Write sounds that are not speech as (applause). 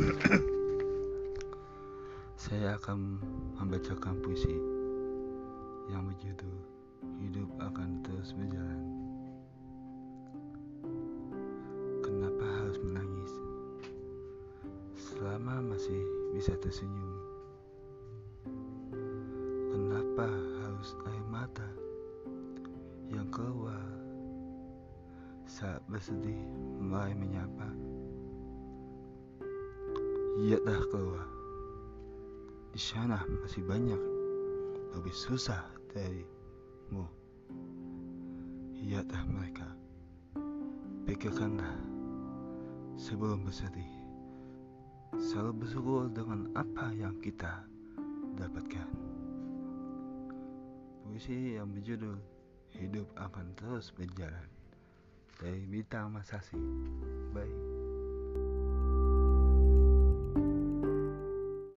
(coughs) akan membacakan puisi yang berjudul Hidup akan terus berjalan. Kenapa harus menangis? Selama masih bisa tersenyum. Kenapa harus air mata yang keluar saat bersedih mulai menyapa? Ia dah keluar. Di sana masih banyak lebih susah darimu. Lihatlah mereka. Pikirkanlah sebelum bersedih. Selalu bersyukur dengan apa yang kita dapatkan. Puisi yang berjudul Hidup akan terus berjalan dari Bintang Masasi. Bye.